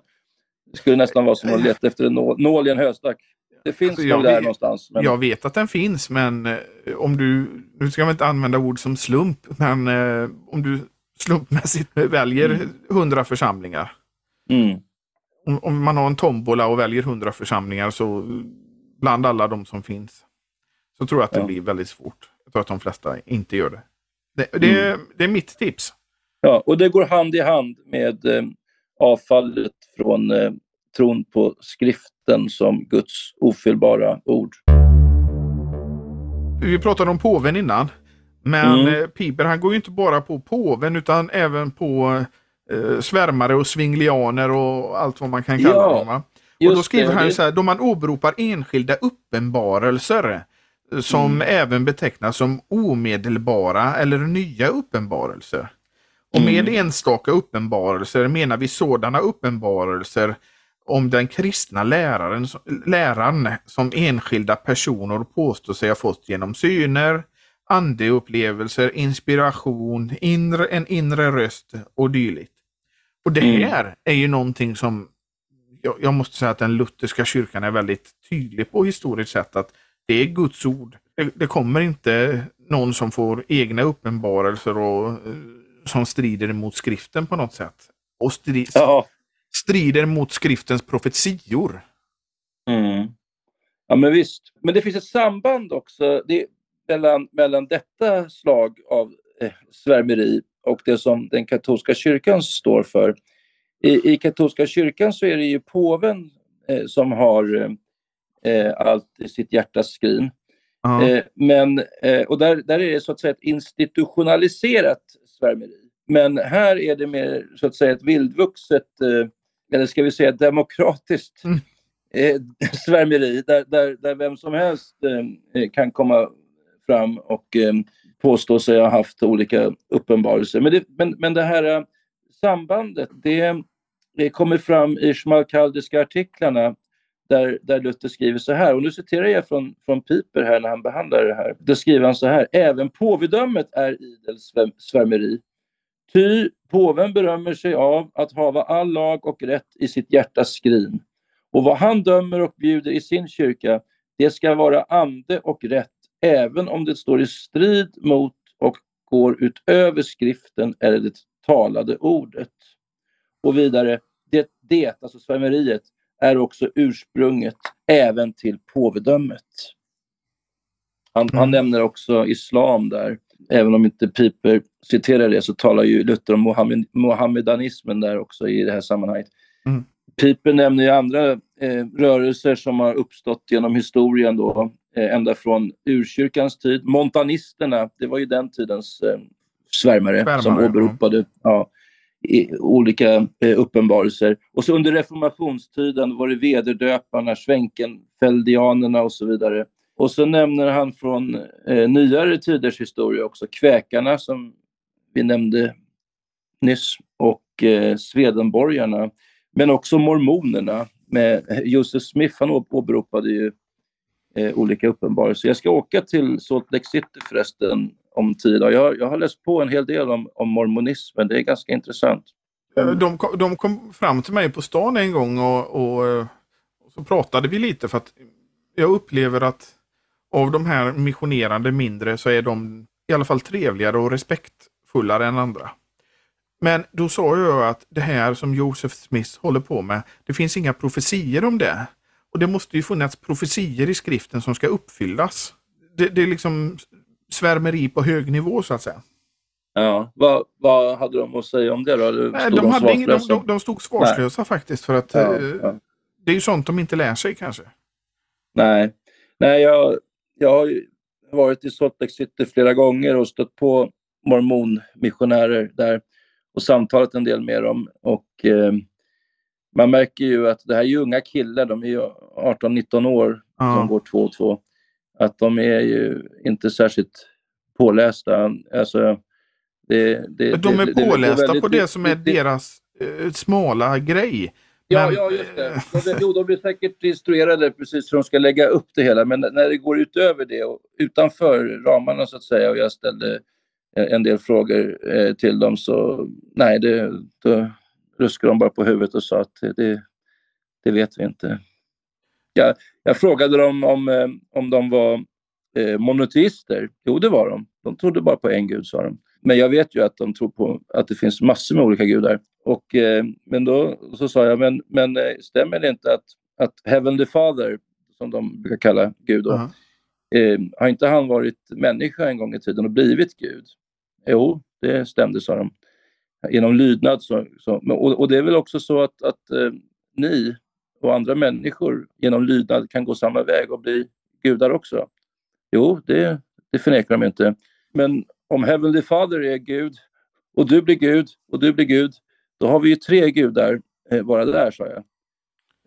det skulle nästan vara som att leta efter en nål, nål i en höstack. Det finns alltså, nog där vet, någonstans. Men... Jag vet att den finns, men eh, om du, nu ska man inte använda ord som slump, men eh, om du slumpmässigt väljer mm. 100 församlingar. Mm. Om, om, man har en tombola och väljer 100 församlingar så bland alla de som finns så tror jag att det ja. blir väldigt svårt. Jag tror att de flesta inte gör det. Det, det, mm. det är mitt tips. Ja, och det går hand i hand med eh, avfallet från eh, tron på skriften som Guds ofelbara ord. Vi pratade om påven innan. Men mm. Eh, Piper han går ju inte bara på påven utan även på eh, svärmare och svinglianer och allt vad man kan kalla ja, dem. Va? Och då skriver det, han så här, då man åberopar enskilda uppenbarelser som mm. även betecknas som omedelbara eller nya uppenbarelser. Och med mm. enstaka uppenbarelser menar vi sådana uppenbarelser om den kristna läraren, läraren som enskilda personer påstår sig ha fått genom syner, andeupplevelser, inspiration, inre, en inre röst och dylikt. Och det mm. här mm. är ju någonting som jag, jag, måste säga att den lutherska kyrkan är väldigt tydlig på historiskt sett att det är Guds ord. Det, det kommer inte någon som får egna uppenbarelser och eh, som strider mot skriften på något sätt. Och stri, ja. strider mot skriftens profetior. Mm. Ja men visst, men det finns ett samband också det, mellan, mellan detta slag av eh, svärmeri och det som den katolska kyrkan står för. I, i katolska kyrkan så är det ju påven eh, som har eh, allt i sitt hjärtas skrin. Eh, men, eh, och där, där är det så att säga ett institutionaliserat svärmeri. Men här är det mer så att säga ett vildvuxet, eh, eller ska vi säga demokratiskt mm. Eh, svärmeri där, där, där vem som helst kan komma fram och eh, påstå sig ha haft olika uppenbarelser. Men det, men, men det här eh, sambandet, det, det kommer fram i schmalkaldiska artiklarna där, där Luther skriver så här, och nu citerar jag från, från Piper här när han behandlar det här. Då skriver han så här, även påvedömet är idel svärmeri. Ty påven berömmer sig av att hava all lag och rätt i sitt hjärtas skrin. Och vad han dömer och bjuder i sin kyrka, det ska vara ande och rätt, även om det står i strid mot och går utöver skriften eller det talade ordet. Och vidare, det, det alltså svärmeriet, är också ursprunget även till påvedömet. Han, han mm. nämner också islam där. Även om inte Piper citerar det så talar ju Luther om Mohammed, mohammedanismen där också i det här sammanhanget. Mm. Piper nämner ju andra eh, rörelser som har uppstått genom historien då, ända från urkyrkans tid. Montanisterna, det var ju den tidens eh, svärmare, svärmare som åberopade ja olika eh, uppenbarelser. Och så under reformationstiden var det vederdöparna, svänkenfeldianerna och så vidare. Och så nämner han från eh, nyare tiders historia också kväkarna som vi nämnde nyss och eh, Swedenborgarna. Men också mormonerna med Joseph Smith, han åberopade ju eh, olika uppenbarelser. Jag ska åka till Salt Lake City förresten om tio dagar. Jag, jag har läst på en hel del om, om mormonismen. Det är ganska intressant. Eh, de, de kom fram till mig på stan en gång och, och, och, så pratade vi lite för att jag upplever att av de här missionerande mindre så är de i alla fall trevligare och respektfullare än andra. Men då sa jag att det här som Joseph Smith håller på med, det finns inga profetier om det. Och det måste ju funnits profetier i skriften som ska uppfyllas. Det, det är liksom svärmeri på hög nivå så att säga. Ja, vad, vad hade de att säga om det då? Nej, de, hade ingen, de, de, de stod svarslösa Nej. faktiskt för att ja, eh, ja. det är ju sånt de inte lär sig kanske. Nej, Nej jag, jag har varit i Salt Lake City flera gånger och stött på mormonmissionärer där och samtalat en del med dem. Och, eh, man märker ju att det här är unga killar, de är ju 18-19 år ja. som går två och två att de är ju inte särskilt pålästa. Alltså, det, det, de är det, pålästa väldigt, på det som är deras eh, smala grej. Ja, men, ja just det. De, jo, de blir säkert instruerade precis hur de ska lägga upp det hela, men när det går utöver det och utanför ramarna så att säga och jag ställde en del frågor eh, till dem så nej, det, då ruskade de bara på huvudet och sa att det, det vet vi inte. Jag, jag frågade dem om, eh, om de var eh, monoteister. Jo, det var de. De trodde bara på en gud, sa de. Men jag vet ju att de tror på att det finns massor med olika gudar. Och, eh, men då så sa jag, men, men eh, stämmer det inte att, att Heavenly Father, som de brukar kalla Gud, då, uh -huh. eh, har inte han varit människa en gång i tiden och blivit Gud? Jo, det stämde, sa de. Genom lydnad. Så, så och, och, det är väl också så att, att eh, ni och andra människor genom lydnad kan gå samma väg och bli gudar också? Jo, det, det förnekar de inte. Men om Heavenly Father är Gud och du blir Gud och du blir Gud, då har vi ju tre gudar eh, bara där, sa jag.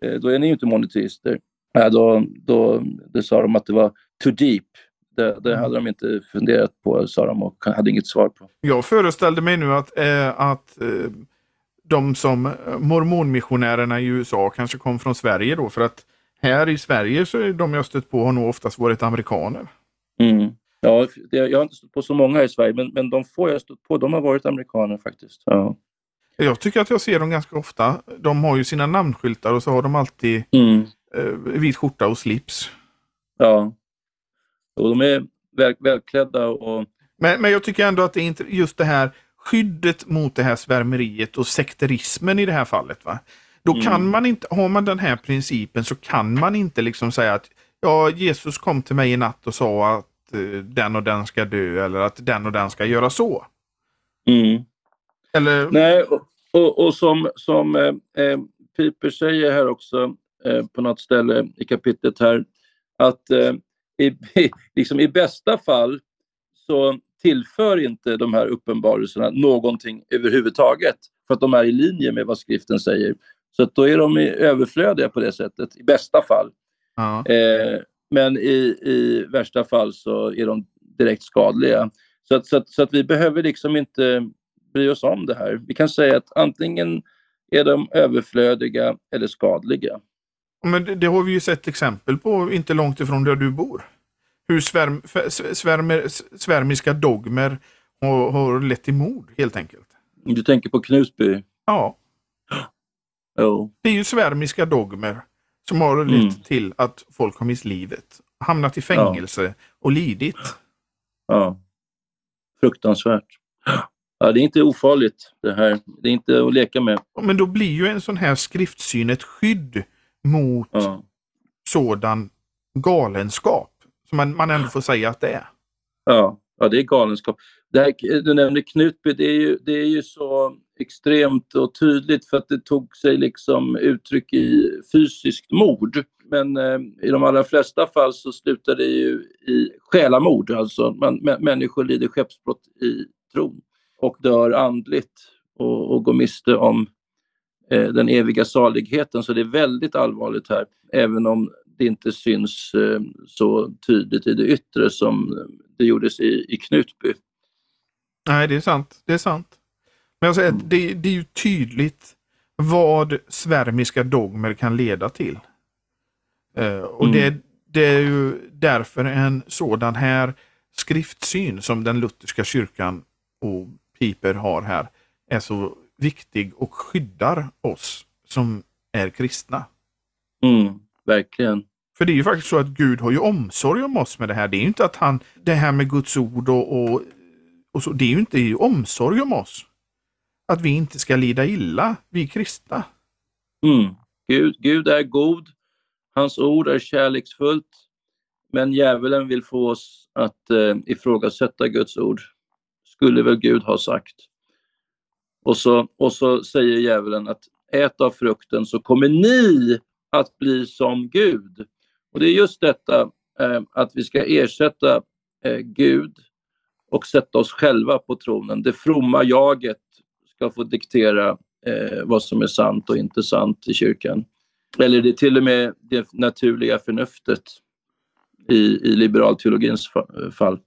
Eh, då är ni ju inte monoteister. Äh, då, då, då sa de att det var too deep. Det, det, hade de inte funderat på, sa de och hade inget svar på. Jag föreställde mig nu att, eh, att eh, de som eh, mormonmissionärerna i USA kanske kom från Sverige då för att här i Sverige så är de jag stött på har nog oftast varit amerikaner. Mm. Ja, jag har inte stött på så många i Sverige men, men de få jag stött på de har varit amerikaner faktiskt. Ja. Jag tycker att jag ser dem ganska ofta. De har ju sina namnskyltar och så har de alltid Mm. eh, vit skjorta och slips. Ja. Och de är väl, välklädda och Men, men jag tycker ändå att det är inte just det här skyddet mot det här svärmeriet och sekterismen i det här fallet. Va? Då Mm. kan man inte, har man den här principen så kan man inte liksom säga att ja, Jesus kom till mig i natt och sa att eh, den och den ska dö eller att den och den ska göra så. mm. Eller, Nej, och, och, och som, som eh, eh, Piper säger här också eh, på något ställe i kapitlet här att i, liksom i bästa fall så tillför inte de här uppenbarelserna någonting överhuvudtaget för att de är i linje med vad skriften säger. Så att då är de överflödiga på det sättet, i bästa fall. ja. Eh, men i, i värsta fall så är de direkt skadliga. Så att, så, att, så att vi behöver liksom inte bry oss om det här. Vi kan säga att antingen är de överflödiga eller skadliga. Men det, det har vi ju sett exempel på inte långt ifrån där du bor. Hur svärm, svärmer, svärmiska dogmer har, har lett till mord helt enkelt. Du tänker på Knutby? Ja, Jo. det är ju svärmiska dogmer som har lett Mm. till att folk har mist livet. Hamnat i fängelse och lidit. Ja. Fruktansvärt. Ja, det är inte ofarligt det här. Det är inte att leka med. Men då blir ju en sån här skriftsyn ett skydd mot Ja. sådan galenskap. Som man, man ändå får säga att det är. Ja, ja det är galenskap. Det här, du nämnde Knutby, det är, ju, det är ju så extremt och tydligt för att det tog sig liksom uttryck i fysiskt mord. Men eh, i de allra flesta fall så slutar det ju i själamord, alltså man, mä, människor lider skeppsbrott i tron och dör andligt och, och går miste om den eviga saligheten. Så det är väldigt allvarligt här, även om det inte syns eh, så tydligt i det yttre som det gjordes i, i Knutby. Nej, det är sant. Det är sant. Men jag säger Mm. att det, det är ju tydligt vad svärmiska dogmer kan leda till. Eh, och Mm. det, det är ju därför en sådan här skriftsyn som den lutherska kyrkan och Piper har här är så viktig och skyddar oss som är kristna. Mm, verkligen. För det är ju faktiskt så att Gud har ju omsorg om oss med det här. Det är ju inte att han, det här med Guds ord och, och, och så, det är ju inte omsorg om oss. Att vi inte ska lida illa, vi kristna. Mm. Gud, Gud är god, hans ord är kärleksfullt, men djävulen vill få oss att eh, ifrågasätta Guds ord. Skulle väl Gud ha sagt. Och så, och så säger djävulen att ät av frukten så kommer ni att bli som Gud. Och det är just detta eh, att vi ska ersätta eh, Gud och sätta oss själva på tronen. Det fromma jaget ska få diktera eh, vad som är sant och inte sant i kyrkan. Eller det är till och med det naturliga förnuftet i, i liberalteologins fall.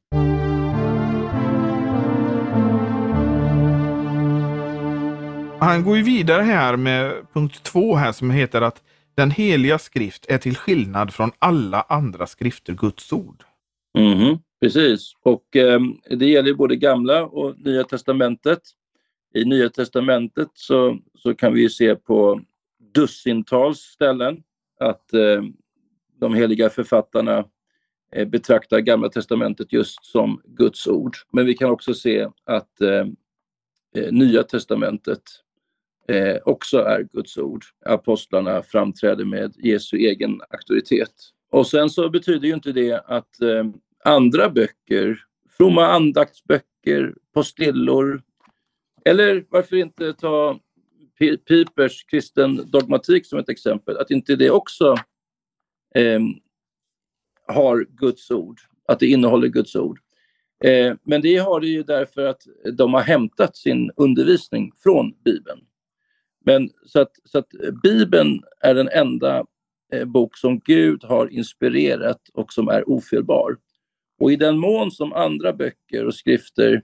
Han går ju vidare här med punkt två här som heter att den heliga skrift är till skillnad från alla andra skrifter Guds ord. Mhm, precis, och eh, det gäller både gamla och nya testamentet. I nya testamentet så, så kan vi ju se på dussintals ställen att eh, de heliga författarna eh, betraktar gamla testamentet just som Guds ord. Men vi kan också se att ehm, eh, nya testamentet eh, också är Guds ord. Apostlarna framträder med Jesu egen auktoritet. Och sen så betyder ju inte det att eh, andra böcker, fromma andaktsböcker, postillor, eller varför inte ta Pipers kristen dogmatik som ett exempel, att inte det också eh, har Guds ord, att det innehåller Guds ord. Eh, men det har det ju därför att de har hämtat sin undervisning från Bibeln. Men så att, så att eh, Bibeln är den enda eh, bok som Gud har inspirerat och som är ofelbar. Och i den mån som andra böcker och skrifter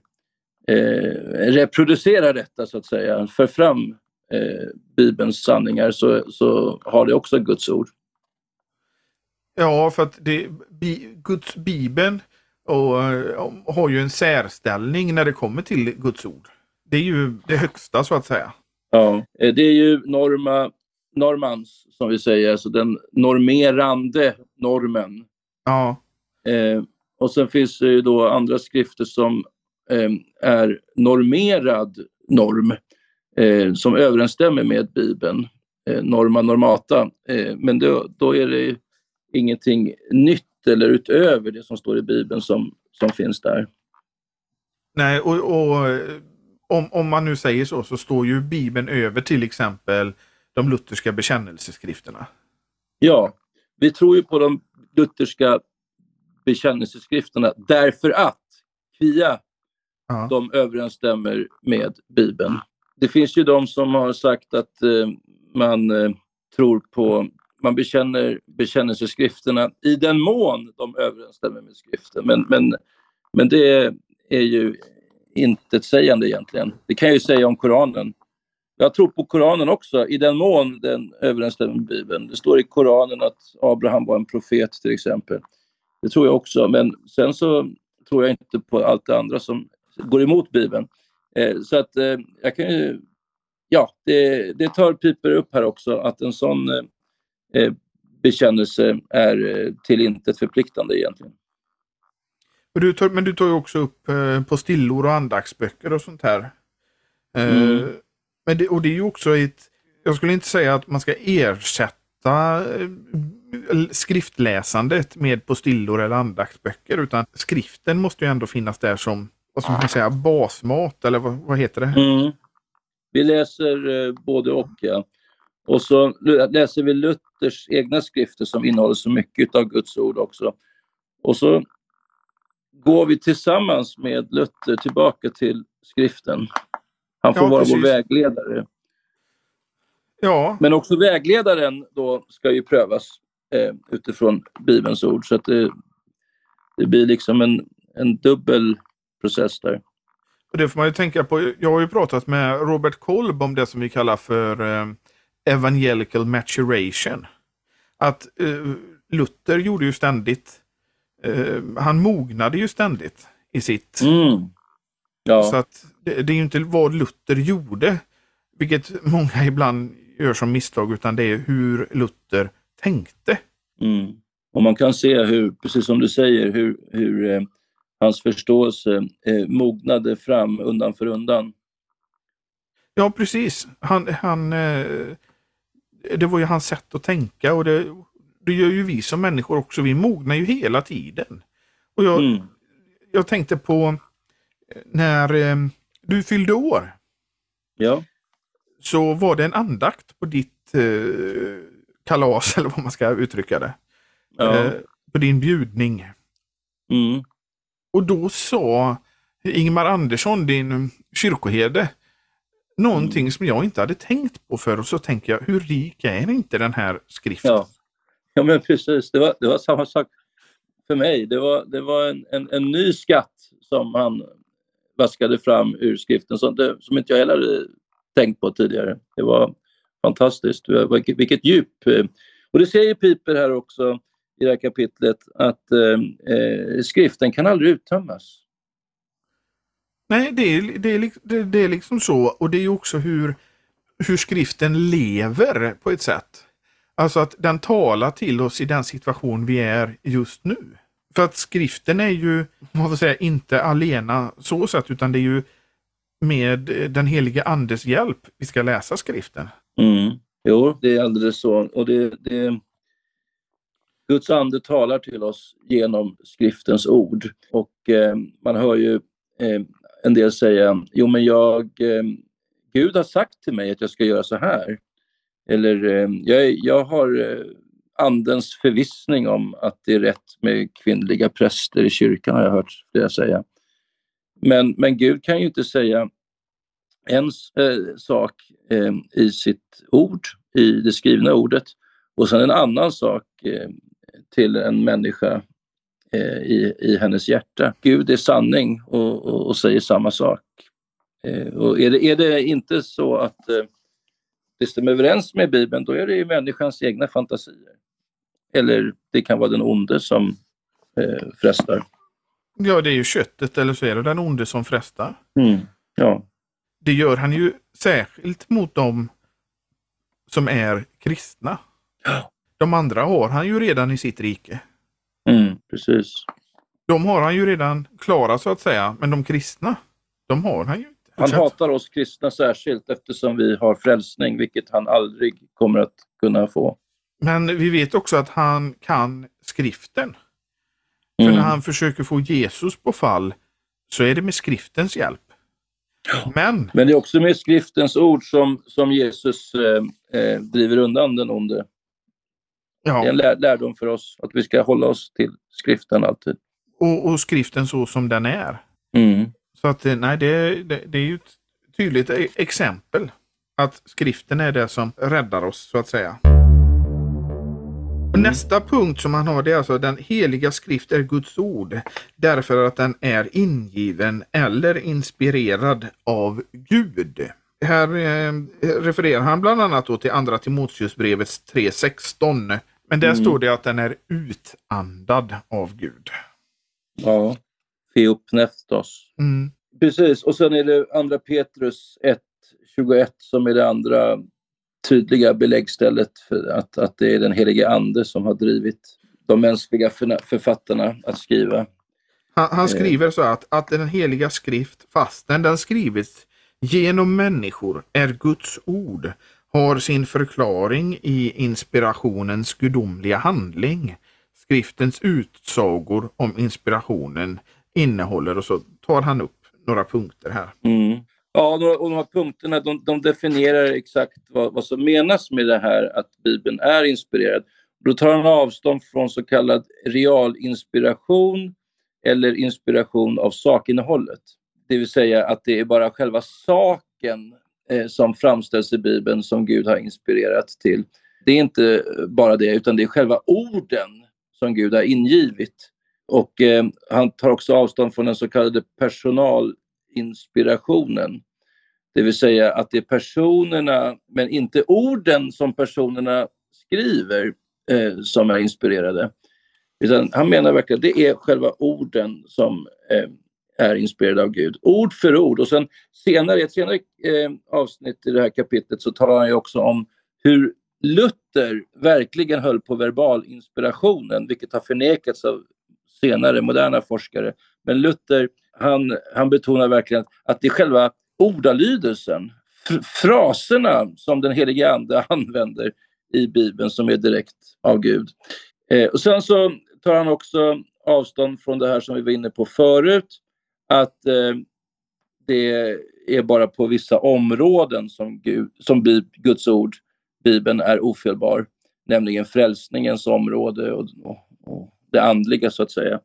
eh, reproducerar detta så att säga, för fram eh, Bibelns sanningar så, så har det också Guds ord. Ja, för att det, bi, Guds Bibeln och, eh, har ju en särställning när det kommer till Guds ord. Det är ju det högsta så att säga. Ja, eh, det är ju norma, normans, som vi säger, alltså den normerande normen. Ja. Eh, och sen finns det ju då andra skrifter som eh, är normerad norm, eh, som överensstämmer med Bibeln, eh, norma normata. Eh, men då, då är det ingenting nytt eller utöver det som står i Bibeln som, som finns där. Nej, och, och om, om man nu säger så, så står ju Bibeln över till exempel de lutherska bekännelseskrifterna. Ja, vi tror ju på de lutherska bekännelseskrifterna därför att kvia ja. de överensstämmer med Bibeln. Det finns ju de som har sagt att eh, man eh, tror på, man bekänner bekännelseskrifterna i den mån de överensstämmer med skriften. Men, men, men det är ju intetsägande egentligen. Det kan jag ju säga om Koranen. Jag tror på Koranen också, i den mån den överensstämmer med Bibeln. Det står i Koranen att Abraham var en profet till exempel. Det tror jag också, men sen så tror jag inte på allt det andra som går emot Bibeln. Eh, så att eh, jag kan ju... Ja, det, det tar Piper upp här också, att en sån eh, eh bekännelse är eh, till intet förpliktande egentligen. Du tar, men du tar ju också upp eh, på stillor och andaktsböcker och sånt här. Eh, mm. men det, och det är ju också ett, jag skulle inte säga att man ska ersätta eh, skriftläsandet med på stillor eller andaktsböcker utan skriften måste ju ändå finnas där som vad ska man säga, basmat eller vad, vad heter det? Mm. Vi läser eh, både och. Ja. Och så läser vi Luthers egna skrifter som innehåller så mycket av Guds ord också. Och så går vi tillsammans med Luther tillbaka till skriften. Han får ja, vara vår vägledare. Ja. Men också vägledaren då ska ju prövas eh, utifrån Bibelns ord. Så att det, det blir liksom en, en dubbel process där. Och det får man ju tänka på. Jag har ju pratat med Robert Kolb om det som vi kallar för eh, evangelical maturation. Att eh, Luther gjorde ju ständigt eh, han mognade ju ständigt i sitt. Mm. Ja. Så att det, det, är ju inte vad Luther gjorde, vilket många ibland gör som misstag, utan det är hur Luther tänkte. Mm. Och man kan se hur, precis som du säger, hur, hur eh, hans förståelse eh, mognade fram undan för undan. Ja, precis. Han, han, eh, det var ju hans sätt att tänka och det, det gör ju vi som människor också. Vi mognar ju hela tiden. Och jag, mm. jag tänkte på eh, när eh, du fyllde år. Ja. Så var det en andakt på ditt eh, kalas, eller vad man ska uttrycka det. Ja. Eh, på din bjudning. Mm. Och då sa Ingmar Andersson, din kyrkoherde, någonting mm. som jag inte hade tänkt på förr. Och så tänker jag, hur rik är inte den här skriften? Ja. Ja, men precis. Det var, det var samma sak för mig. Det var, det var en, en, en ny skatt som han vaskade fram ur skriften som, det, som inte jag heller hade tänkt på tidigare. Det var fantastiskt. Vilket, vilket djup. Och det säger Piper här också i det här kapitlet att eh, eh, skriften kan aldrig uttömmas. Nej, det är, det, är, det, det är liksom så. Och det är också hur, hur skriften lever på ett sätt. Alltså att den talar till oss i den situation vi är just nu. För att skriften är ju, vad säga, inte alena så sätt, utan det är ju med den helige andes hjälp vi ska läsa skriften. Mm. Jo, det är alldeles så. Och det, det, Guds ande talar till oss genom skriftens ord. Och eh, man hör ju eh, en del säga, jo men jag, eh, Gud har sagt till mig att jag ska göra så här. Eller eh, jag, jag har eh, andens förvissning om att det är rätt med kvinnliga präster i kyrkan, har jag hört flera säga. Men, men Gud kan ju inte säga en eh, sak eh, i sitt ord, i det skrivna ordet, och sen en annan sak eh, till en människa eh, i, i hennes hjärta. Gud är sanning och, och, och säger samma sak. och är, det, är det inte så att det stämmer överens med Bibeln, då är det ju människans egna fantasier. Eller det kan vara den onde som eh, frestar. Ja, det är ju köttet eller så är det den onde som frestar. Mm. Ja. det gör han ju särskilt mot dem som är kristna. De andra har han ju redan i sitt rike. Mm, precis. De har han ju redan klarat så att säga, men de kristna, de har han ju. Han hatar oss kristna särskilt eftersom vi har frälsning, vilket han aldrig kommer att kunna få. Men vi vet också att han kan skriften. För Mm. när han försöker få Jesus på fall så är det med skriftens hjälp. Men, Men det är också med skriftens ord som, som Jesus eh, eh, driver undan den onde. Det är ja, en lär, lärdom för oss att vi ska hålla oss till skriften alltid. och, och skriften så som den är. Mm. Så att eh, nej, det, det, det är ju ett tydligt e- exempel. Att skriften är det som räddar oss så att säga. Och nästa punkt som han har det är alltså den heliga skrift är Guds ord. Därför att den är ingiven eller inspirerad av Gud. Här eh, refererar han bland annat då till andra Timoteusbrevets 3.16. Men där Mm. står det att den är utandad av Gud. Ja. Theopneftos. Mm. Precis, och sen är det andra Petrus 1.21 som är det andra tydliga beläggstället för att, att det är den helige ande som har drivit de mänskliga författarna att skriva. Han, han Eh. skriver så att, att den heliga skrift, fastän den skrivits genom människor, är Guds ord, har sin förklaring i inspirationens gudomliga handling. Skriftens utsagor om inspirationen innehåller och så tar han upp några punkter här. Mm. Ja, och de här punkterna de, de definierar exakt vad, vad som menas med det här att Bibeln är inspirerad. Då tar han avstånd från så kallad realinspiration eller inspiration av sakinnehållet. Det vill säga att det är bara själva saken eh, som framställs i Bibeln som Gud har inspirerat till. Det är inte bara det, utan det är själva orden som Gud har ingivit. Och eh, han tar också avstånd från den så kallade personalinspirationen. Det vill säga att det är personerna, men inte orden som personerna skriver, eh, som är inspirerade. Utan han menar verkligen att det är själva orden som eh, är inspirerade av Gud. Ord för ord. Och sen senare, i ett senare eh, avsnitt i det här kapitlet så talar han ju också om hur Luther verkligen höll på verbalinspirationen, vilket har förnekats av senare moderna forskare. Men Luther, han, han betonar verkligen att det är själva ordalydelsen, fr- fraserna som den helige Ande använder i Bibeln som är direkt av Gud. Eh, och sen så tar han också avstånd från det här som vi var inne på förut, att eh, det är bara på vissa områden som, Gud, som Bib- Guds ord, Bibeln, är ofelbar, nämligen frälsningens område och, och, och det andliga så att säga.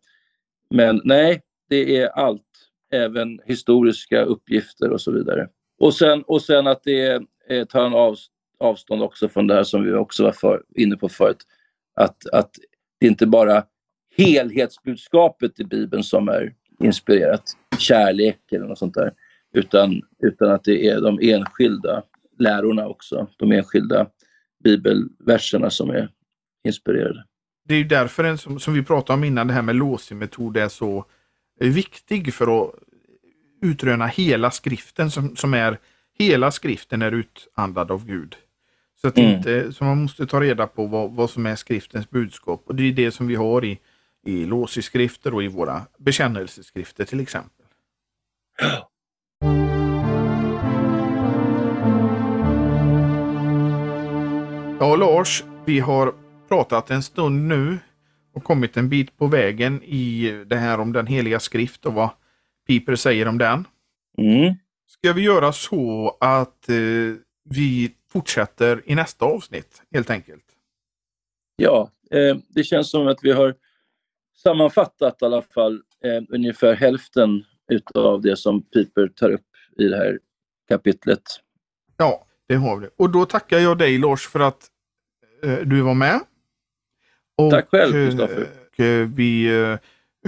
Men nej, det är allt, även historiska uppgifter och så vidare. Och sen, och sen att det eh, tar en av, avstånd också från det här som vi också var för, inne på förut, att, att det inte bara helhetsbudskapet i Bibeln som är inspirerat, kärlek eller något sånt där, utan, utan att det är de enskilda lärorna också, de enskilda bibelverserna som är inspirerade. Det är ju därför, en, som, som vi pratade om innan, det här med låsemetod är så eh, viktig för att utröna hela skriften som, som är hela skriften är utandad av Gud. Så, att Mm. inte, så man måste ta reda på vad, vad som är skriftens budskap. Och det är det som vi har i, i låseskrifter och i våra bekännelseskrifter till exempel. Ja, Lars, vi har pratat en stund nu och kommit en bit på vägen i det här om den heliga skrift och vad Piper säger om den. Mm. Ska vi göra så att eh, vi fortsätter i nästa avsnitt helt enkelt? Ja, eh, det känns som att vi har sammanfattat i alla fall eh, ungefär hälften utav det som Piper tar upp i det här kapitlet. Ja, det har vi. Och då tackar jag dig Lars för att eh, du var med. Och, Tack själv, eh, Kristoffer. eh, vi eh,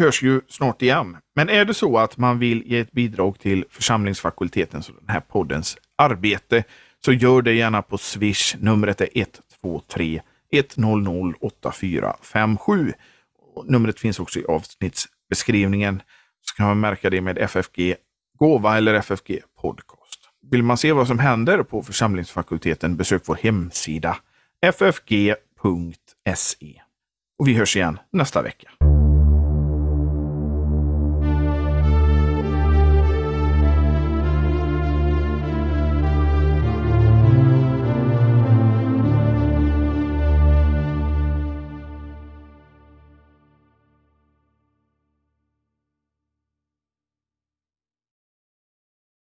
hörs ju snart igen. Men är det så att man vill ge ett bidrag till församlingsfakultetens och den här poddens arbete så gör det gärna på Swish. Numret är 123 100 8457. Och Numret finns också i avsnittsbeskrivningen. Så kan man märka det med FFG Gåva eller FFG Podcast. vill man se vad som händer på församlingsfakulteten besök vår hemsida ffg.se. Och vi hörs igen nästa vecka.